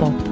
pop.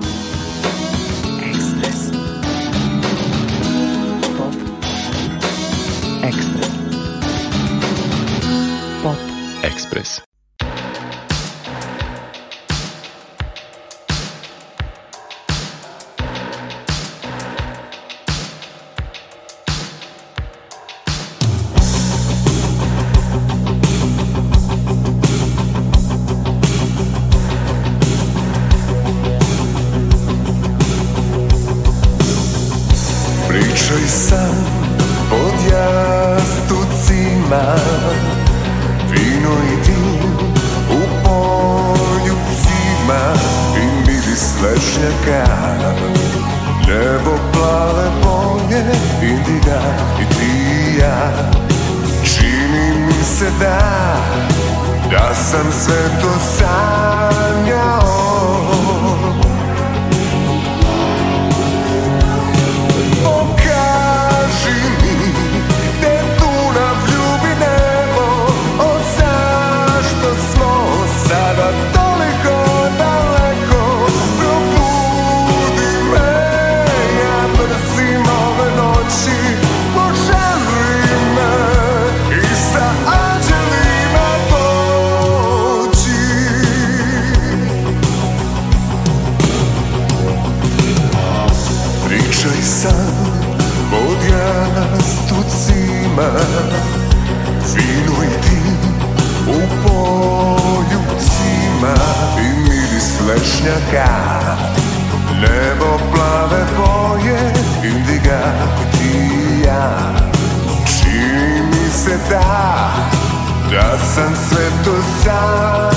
snjaka Nebo plave boje indiga ti ja Čini mi se da, da sam sve to sam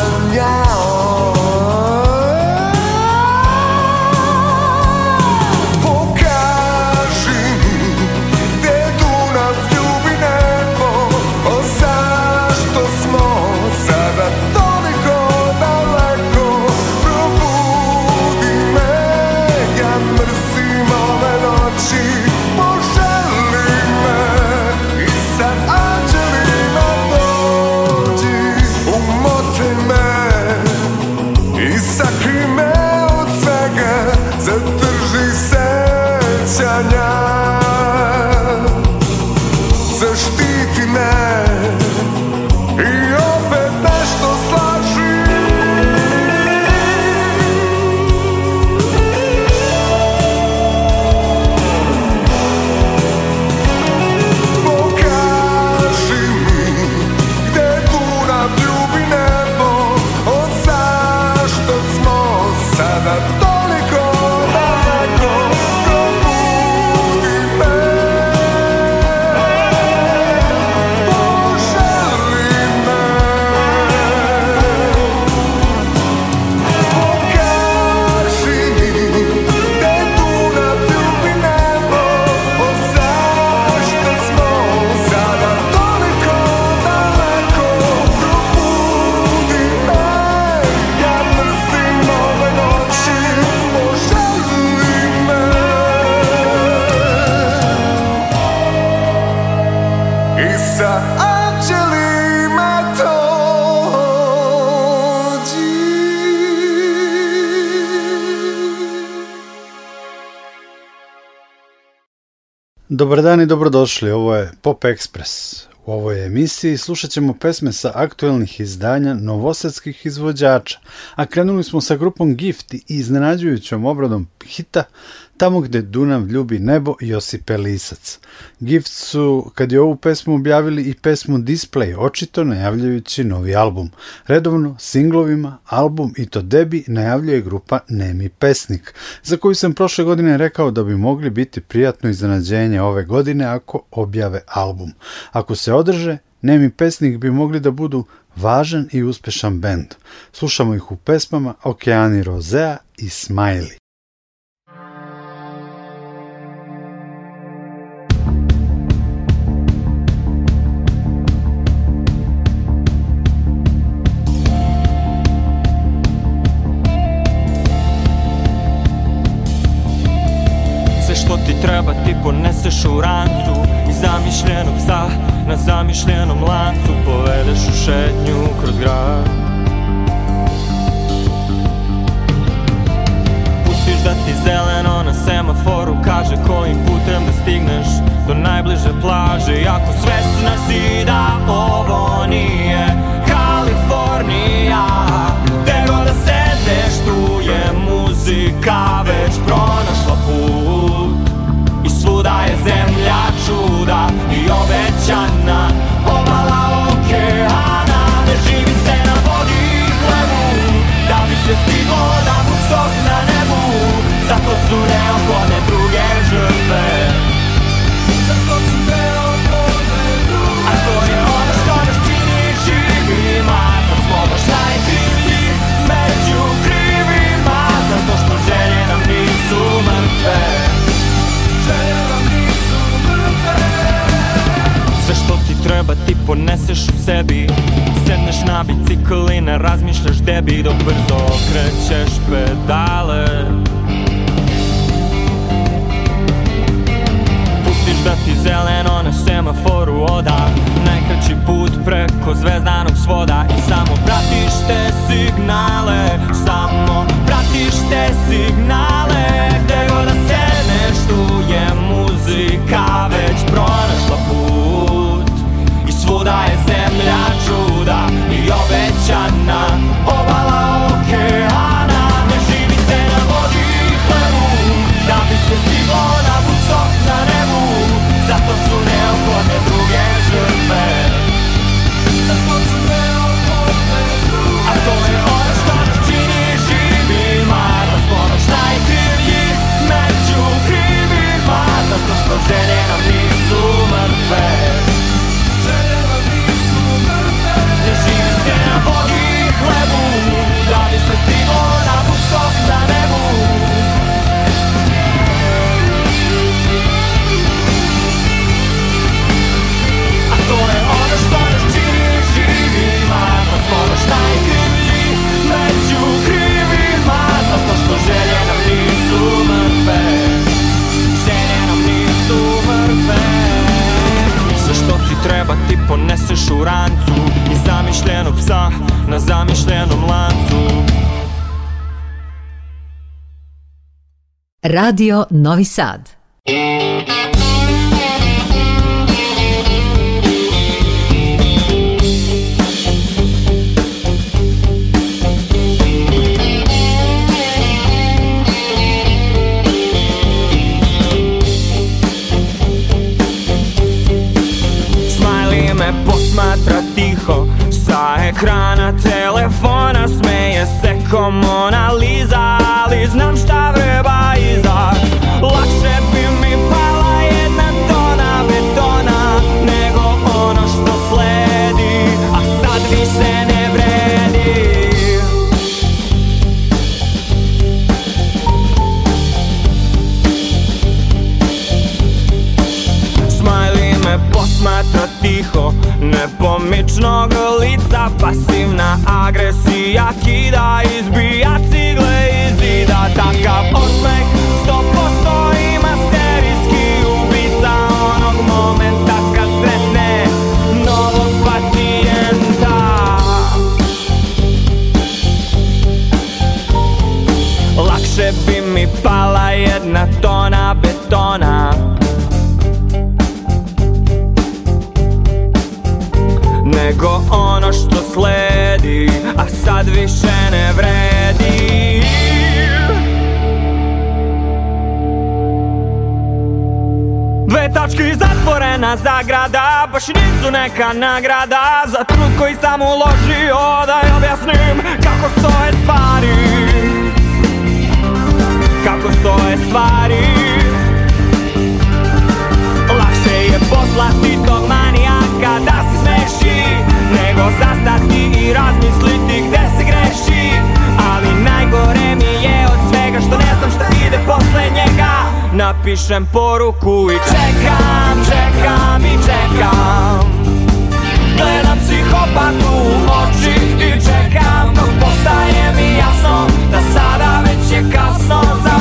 Dobar dan i dobrodošli, ovo je Pop Express. U ovoj emisiji slušat ćemo pesme sa aktuelnih izdanja novosadskih izvođača, a krenuli smo sa grupom Gift i iznenađujućom obradom hita Tamo gde Dunav ljubi nebo, Josipe Lisac. Gift su, kad je ovu pesmu objavili, i pesmu Display, očito najavljajući novi album. Redovno, singlovima, album i to debi najavljuje grupa Nemi Pesnik, za koju sam prošle godine rekao da bi mogli biti prijatno iznenađenje ove godine ako objave album. Ako se održe, Nemi Pesnik bi mogli da budu važan i uspešan bend. Slušamo ih u pesmama Okeani Rozea i Smiley. uneseš u rancu I zamišljenog psa na zamišljenom lancu Povedeš u šetnju kroz grad Pustiš da ti zeleno na semaforu kaže Kojim putem da stigneš do najbliže plaže Jako svesna poneseš u sebi Sedneš na bicikl i ne razmišljaš gde bi Dok brzo krećeš pedale Pustiš da ti zeleno na semaforu oda Najkraći put preko zvezdanog svoda I samo pratiš te signale Samo pratiš te signale Gde god da se tu je muzika već pronašla da je zemlja čuda i obećana Radio Novi Sad. posmatra tiho Sa ekrana telefona smeje se ko Mona Lisa Ružnog lica pasivna agresija kida i neka nagrada Za trud koji sam uložio da je objasnim kako stoje stvari Kako stoje stvari Lakše je poslati tog manijaka da se smeši Nego zastati i razmisliti gde se greši Ali najgore mi je od svega što ne znam šta ide posle njega Napišem poruku i čekam, čekam i čekam Gledam psihopatu u oči i čekam dok postane mi jasno Da sada već je kasno za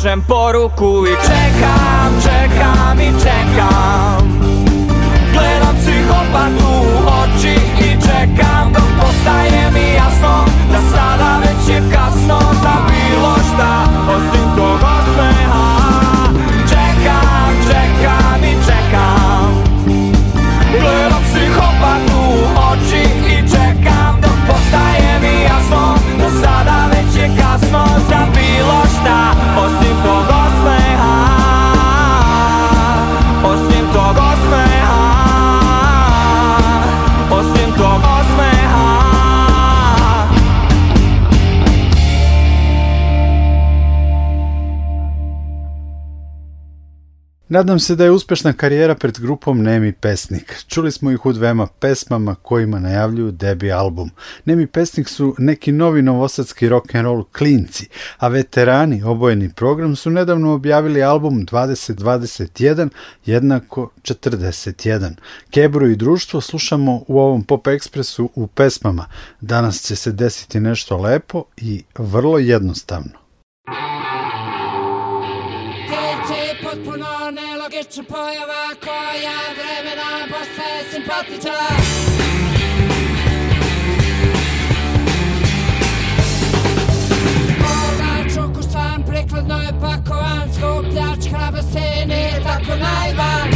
pošlem poruku i Nadam se da je uspešna karijera pred grupom Nemi Pesnik. Čuli smo ih u dvema pesmama kojima najavljuju debi album. Nemi Pesnik su neki novi novosadski rock and roll klinci, a veterani obojeni program su nedavno objavili album 2021 jednako 41. Kebru i društvo slušamo u ovom Pop Ekspresu u pesmama. Danas će se desiti nešto lepo i vrlo jednostavno. puno nelogičnih pojava, ko je vreme da postane simpatičen. Prekladno je pakovan, skupljač hrabe se ni tako najvan.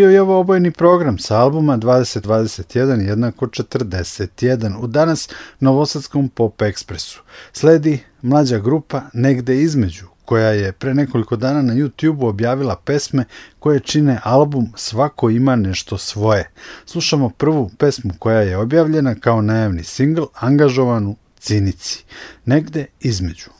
bio je ovo obojni program sa albuma 2021 jednako 41 u danas Novosadskom Pop Ekspresu. Sledi mlađa grupa Negde između, koja je pre nekoliko dana na YouTube objavila pesme koje čine album Svako ima nešto svoje. Slušamo prvu pesmu koja je objavljena kao najavni singl angažovanu Cinici, negde između.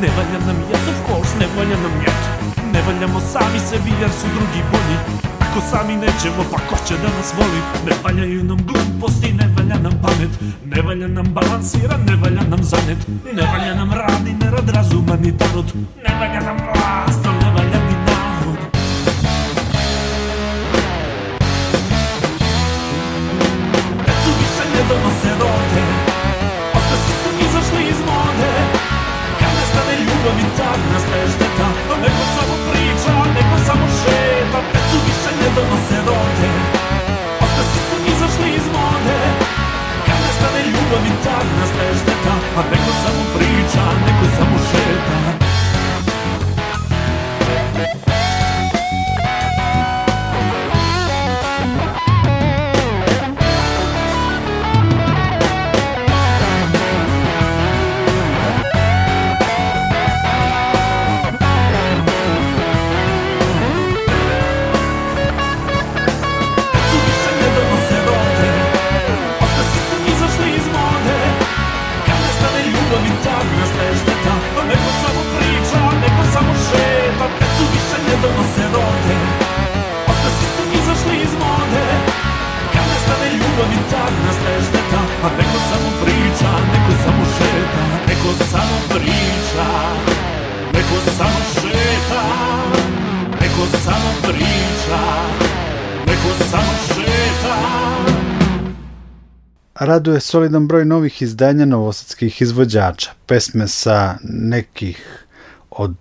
Ne valja nam yes of course, ne valja nam yet Ne valjamo sami sebi jer su drugi bolji Ako sami nećemo pa ko će da nas voli Ne valjaju nam gluposti, ne valja nam pamet Ne valja nam balansira, ne valja nam zanet Ne valja nam rad i nerad razuma ni tarot Ne valja nam vlast, ne valja ni narod Decu više ne donose rode Ospe su izašli iz mode nestane ljubav i tak nastaje šteta A neko samo priča, neko samo šeta Decu više ne donose rode Osta svi su izašli iz mode Kad nestane ljubav i tak nastaje šteta A neko samo priča, neko samo šeta nastaje da šteta A neko samo priča, neko samo šeta Neko samo priča, neko samo šeta Neko samo priča, neko samo šeta Raduje solidan broj novih izdanja novosadskih izvođača, pesme sa nekih od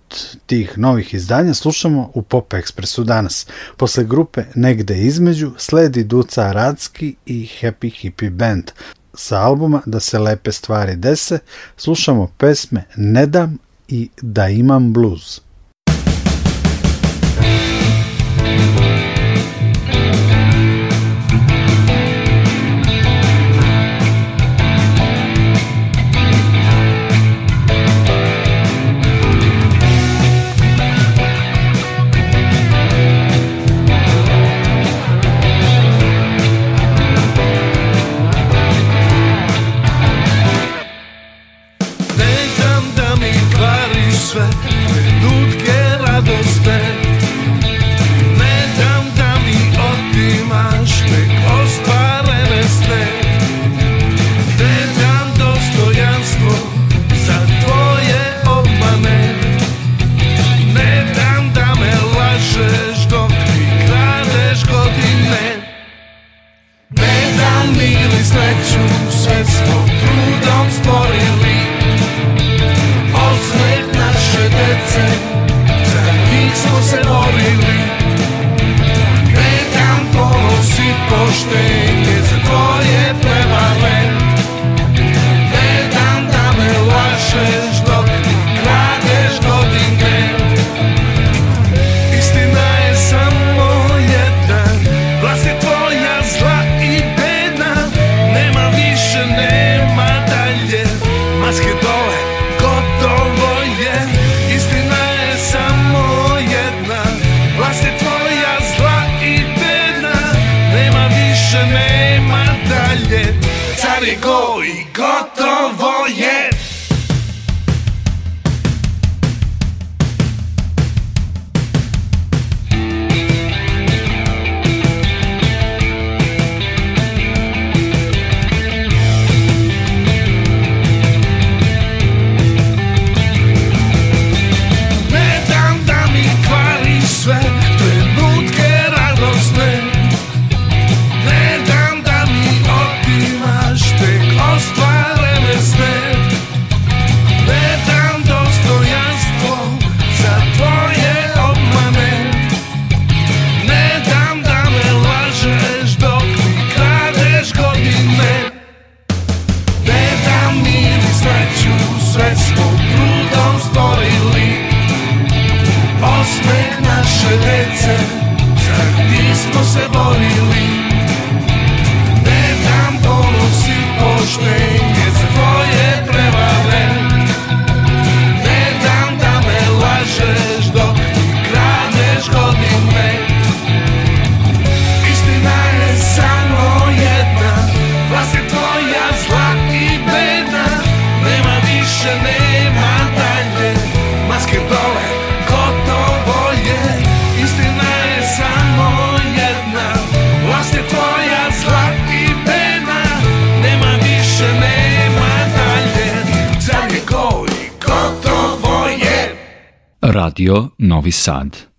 tih novih izdanja slušamo u Pop Expressu danas. Posle grupe Negde između sledi Duca Radski i Happy Hippie Band. Sa albuma Da se lepe stvari dese slušamo pesme Ne dam i Da imam bluz. sreću sve smo trudom stvorili Osmeh naše dece, za njih smo se borili Predam ponos i poštenje za tvoje prevare Ne dam da me laže Radio Novi Sad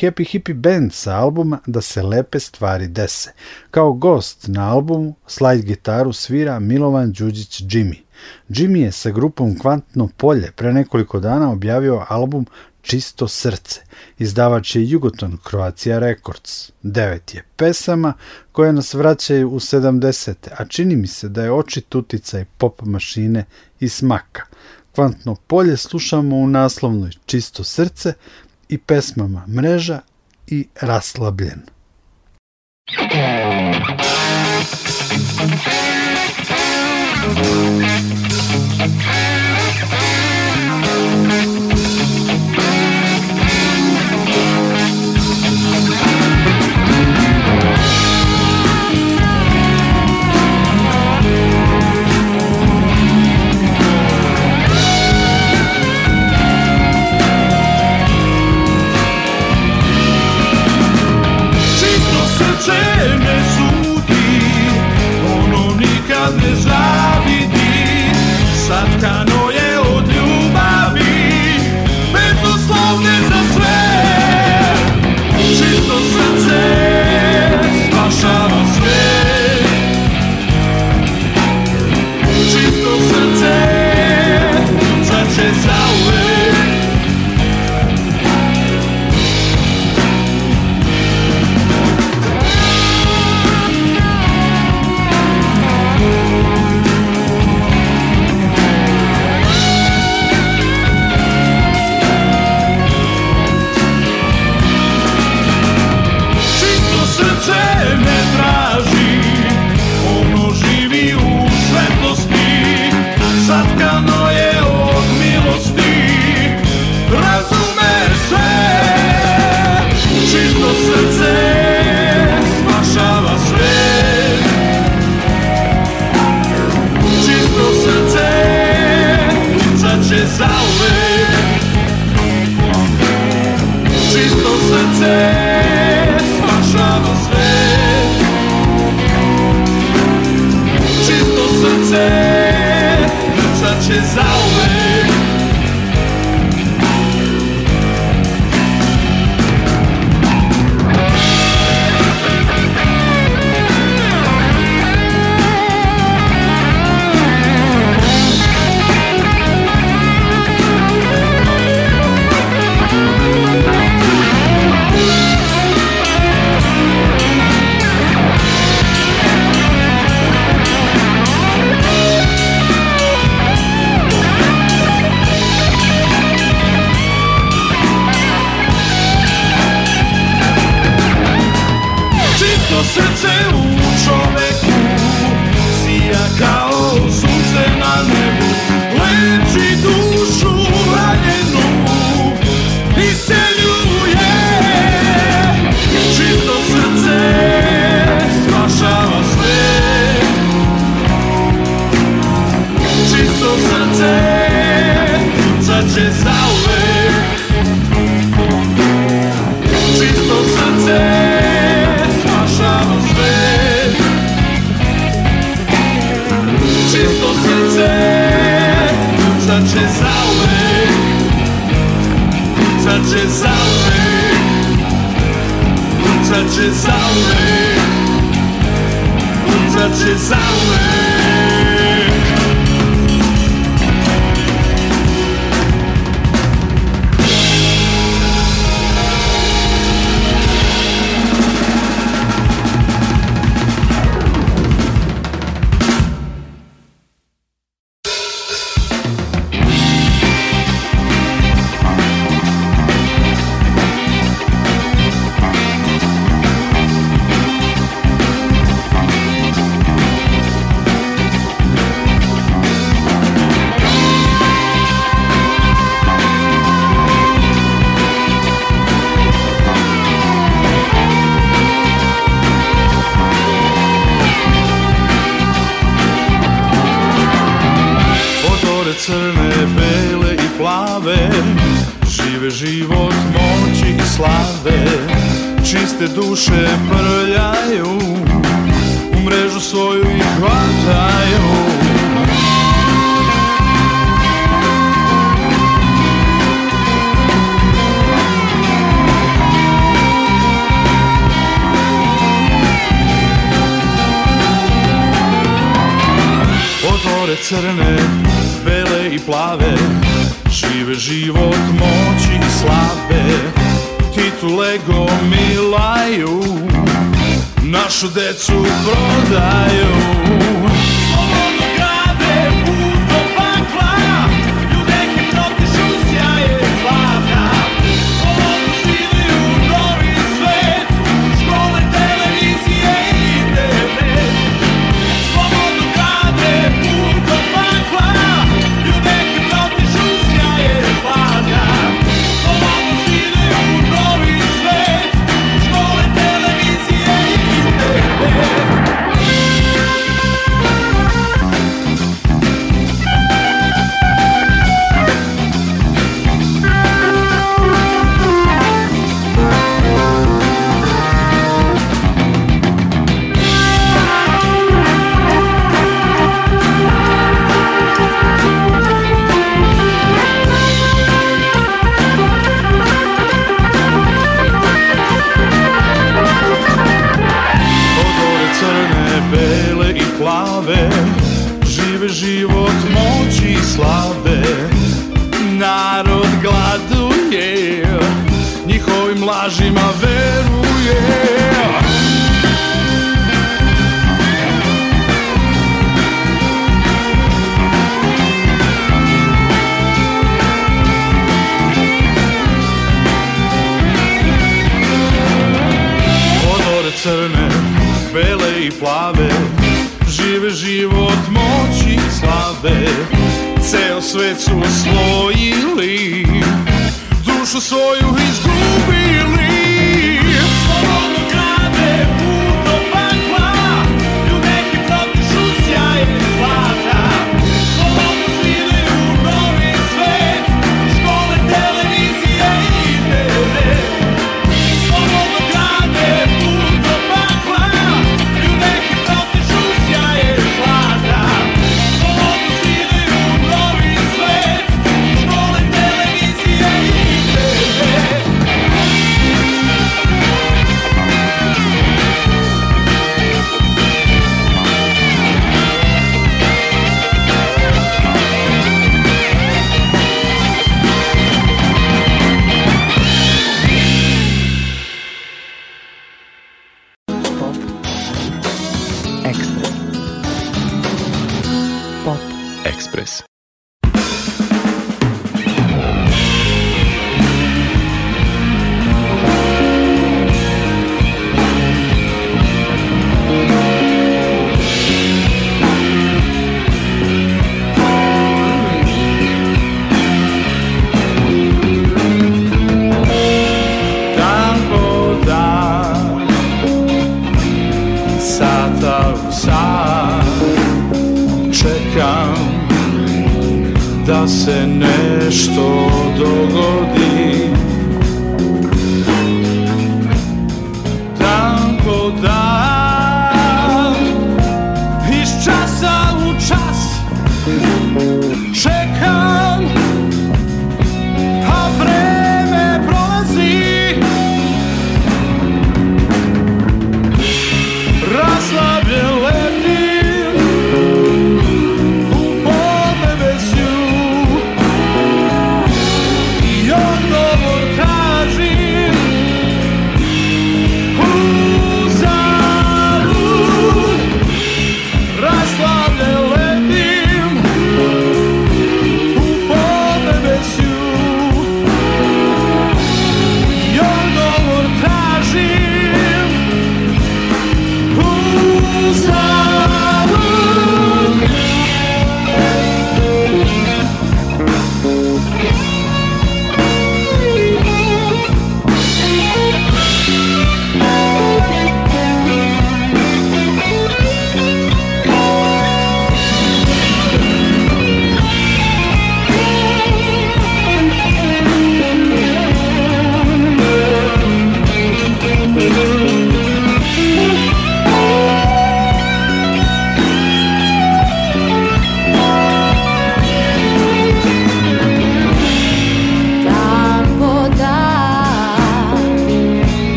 Happy Hippie Band sa albuma Da se lepe stvari dese. Kao gost na albumu slide gitaru svira Milovan Đuđić Jimmy. Jimmy je sa grupom Kvantno polje pre nekoliko dana objavio album Čisto srce. Izdavač je Jugoton Croatia Records. Devet je pesama koje nas vraćaju u 70. a čini mi se da je očit uticaj pop mašine i smaka. Kvantno polje slušamo u naslovnoj Čisto srce, i pesmama Mreža i Raslabljen. Thank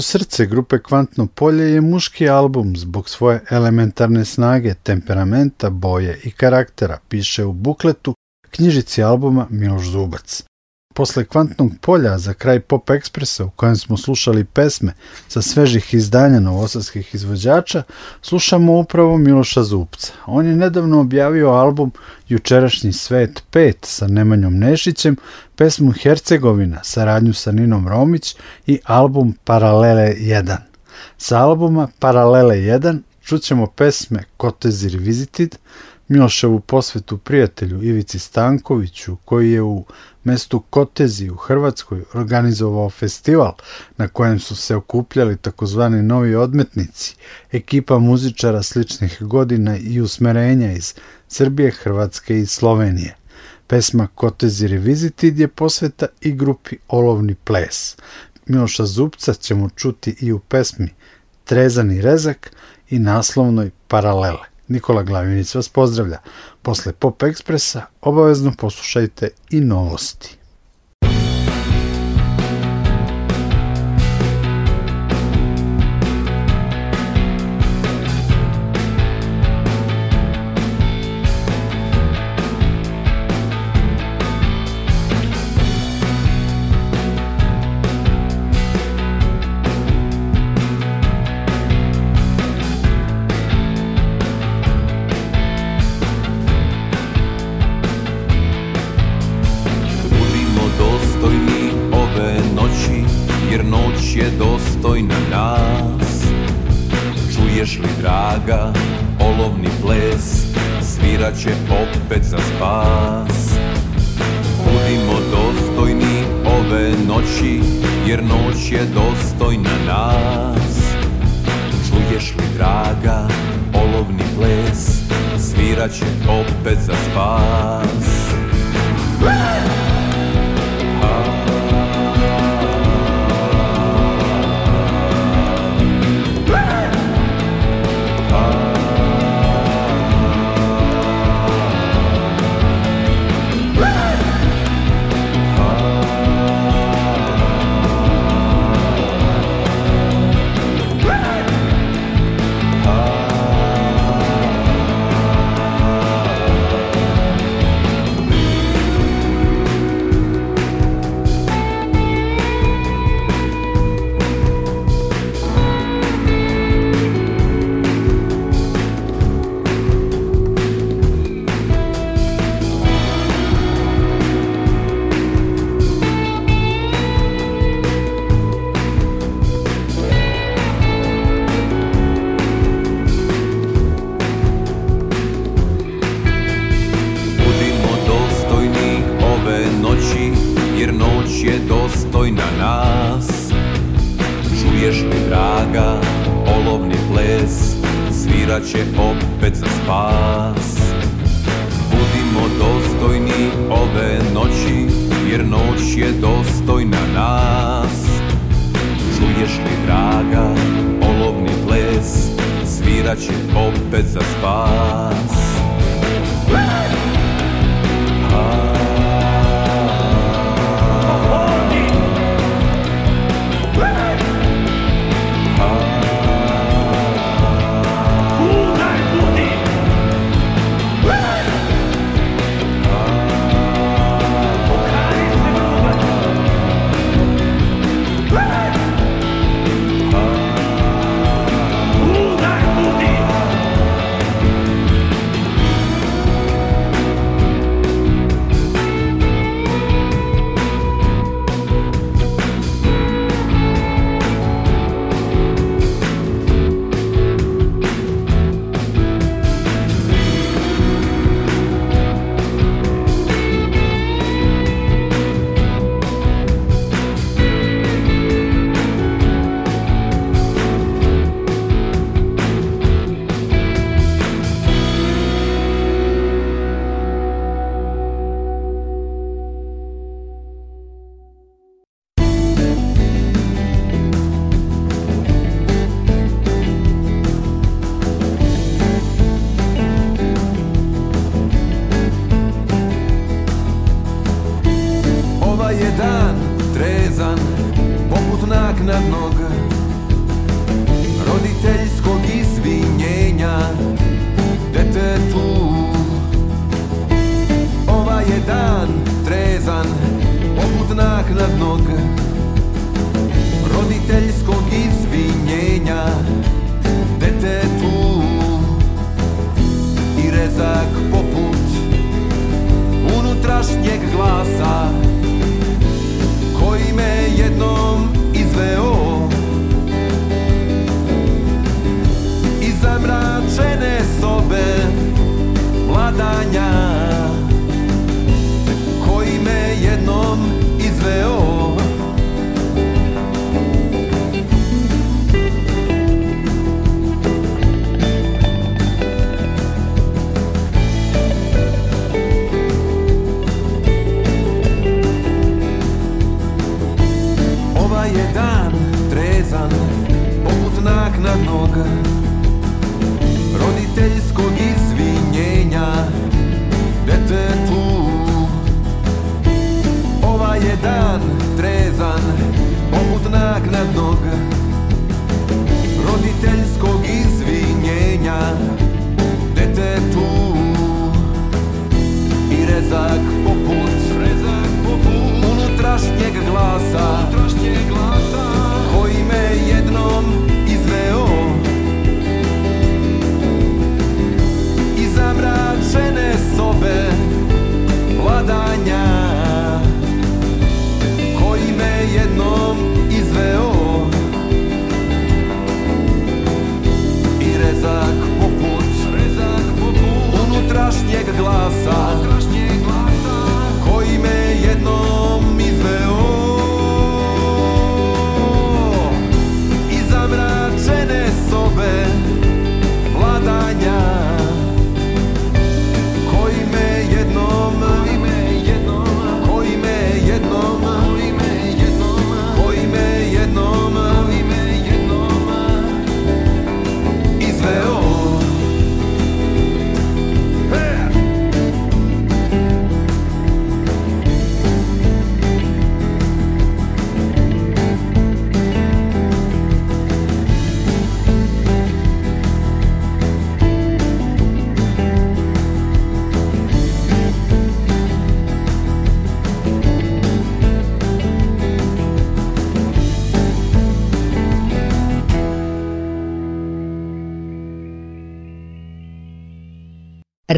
Peto srce grupe Kvantno polje je muški album zbog svoje elementarne snage, temperamenta, boje i karaktera, piše u bukletu knjižici albuma Miloš Zubac. Posle kvantnog polja za kraj Pop Ekspresa u kojem smo slušali pesme sa svežih izdanja novosadskih izvođača, slušamo upravo Miloša Zupca. On je nedavno objavio album Jučerašnji svet 5 sa Nemanjom Nešićem, pesmu Hercegovina, saradnju sa Ninom Romić i album Paralele 1. Sa albuma Paralele 1 čućemo pesme Kotezi Revisited, Miloševu posvetu prijatelju Ivici Stankoviću, koji je u mestu Kotezi u Hrvatskoj organizovao festival na kojem su se okupljali takozvani novi odmetnici, ekipa muzičara sličnih godina i usmerenja iz Srbije, Hrvatske i Slovenije. Pesma Kotezi Revisited je posveta i grupi Olovni ples. Miloša Zupca ćemo čuti i u pesmi Trezani rezak i naslovnoj Paralele. Nikola Glavinić vas pozdravlja. Posle Pop Ekspresa obavezno poslušajte i novosti.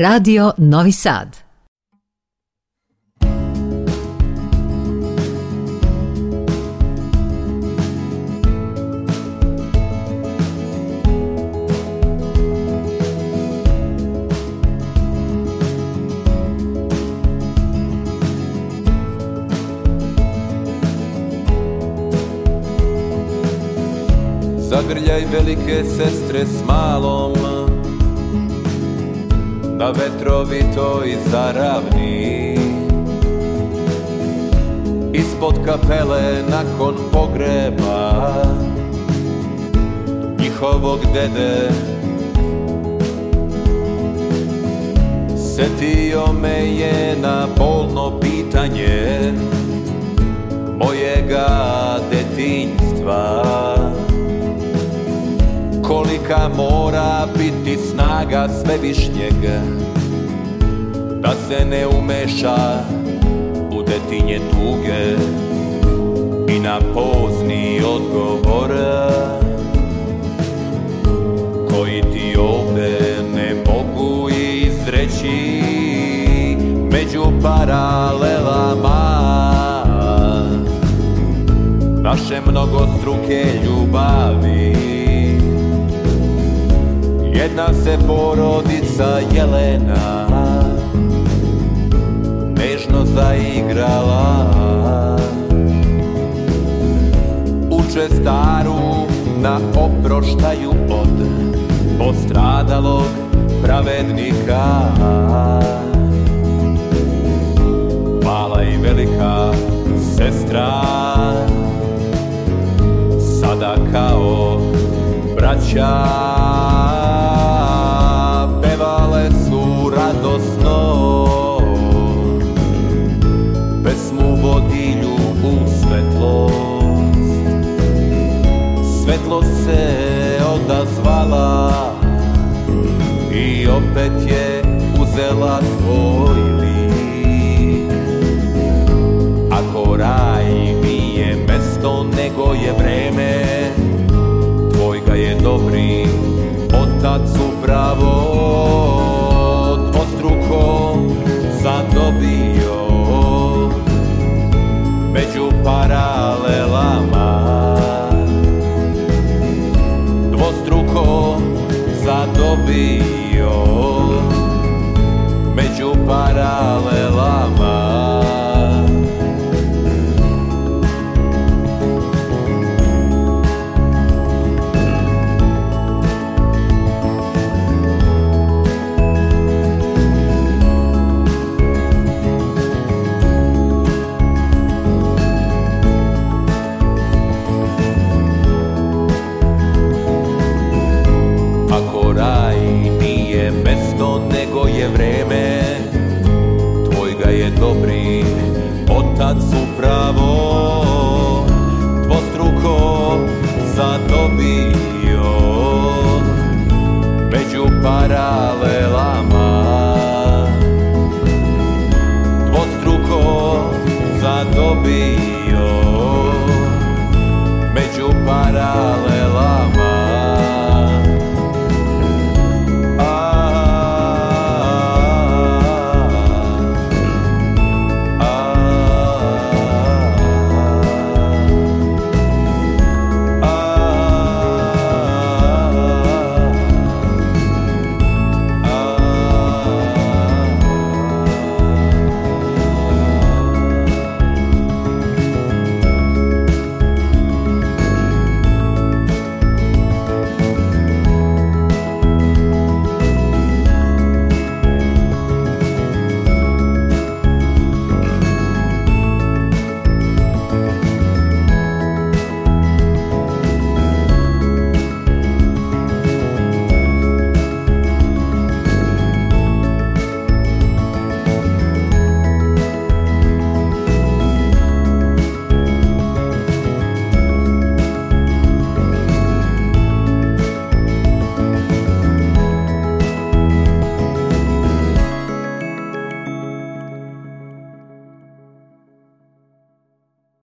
Radio Novi Sad. Zagrljaj velike sestre s malom da vetrovi to i zaravni Ispod kapele nakon pogreba Njihovog dede Setio me je na bolno pitanje Mojega detinjstva kolika mora biti snaga svevišnjeg Da se ne umeša u detinje tuge I na pozni odgovor Koji ti ovde ne mogu izreći Među paralelama Naše mnogo struke ljubavi Jedna se porodica Jelena Nežno zaigrala Uče staru na oproštaju od Postradalog pravednika Mala i velika sestra Sada kao braća do snov Pesmu vodilju u svetlost Svetlo se odazvala I opet je uzela tvoj lik Ako raj nije mesto nego vreme Tvoj ga je dobri dobio među paralelom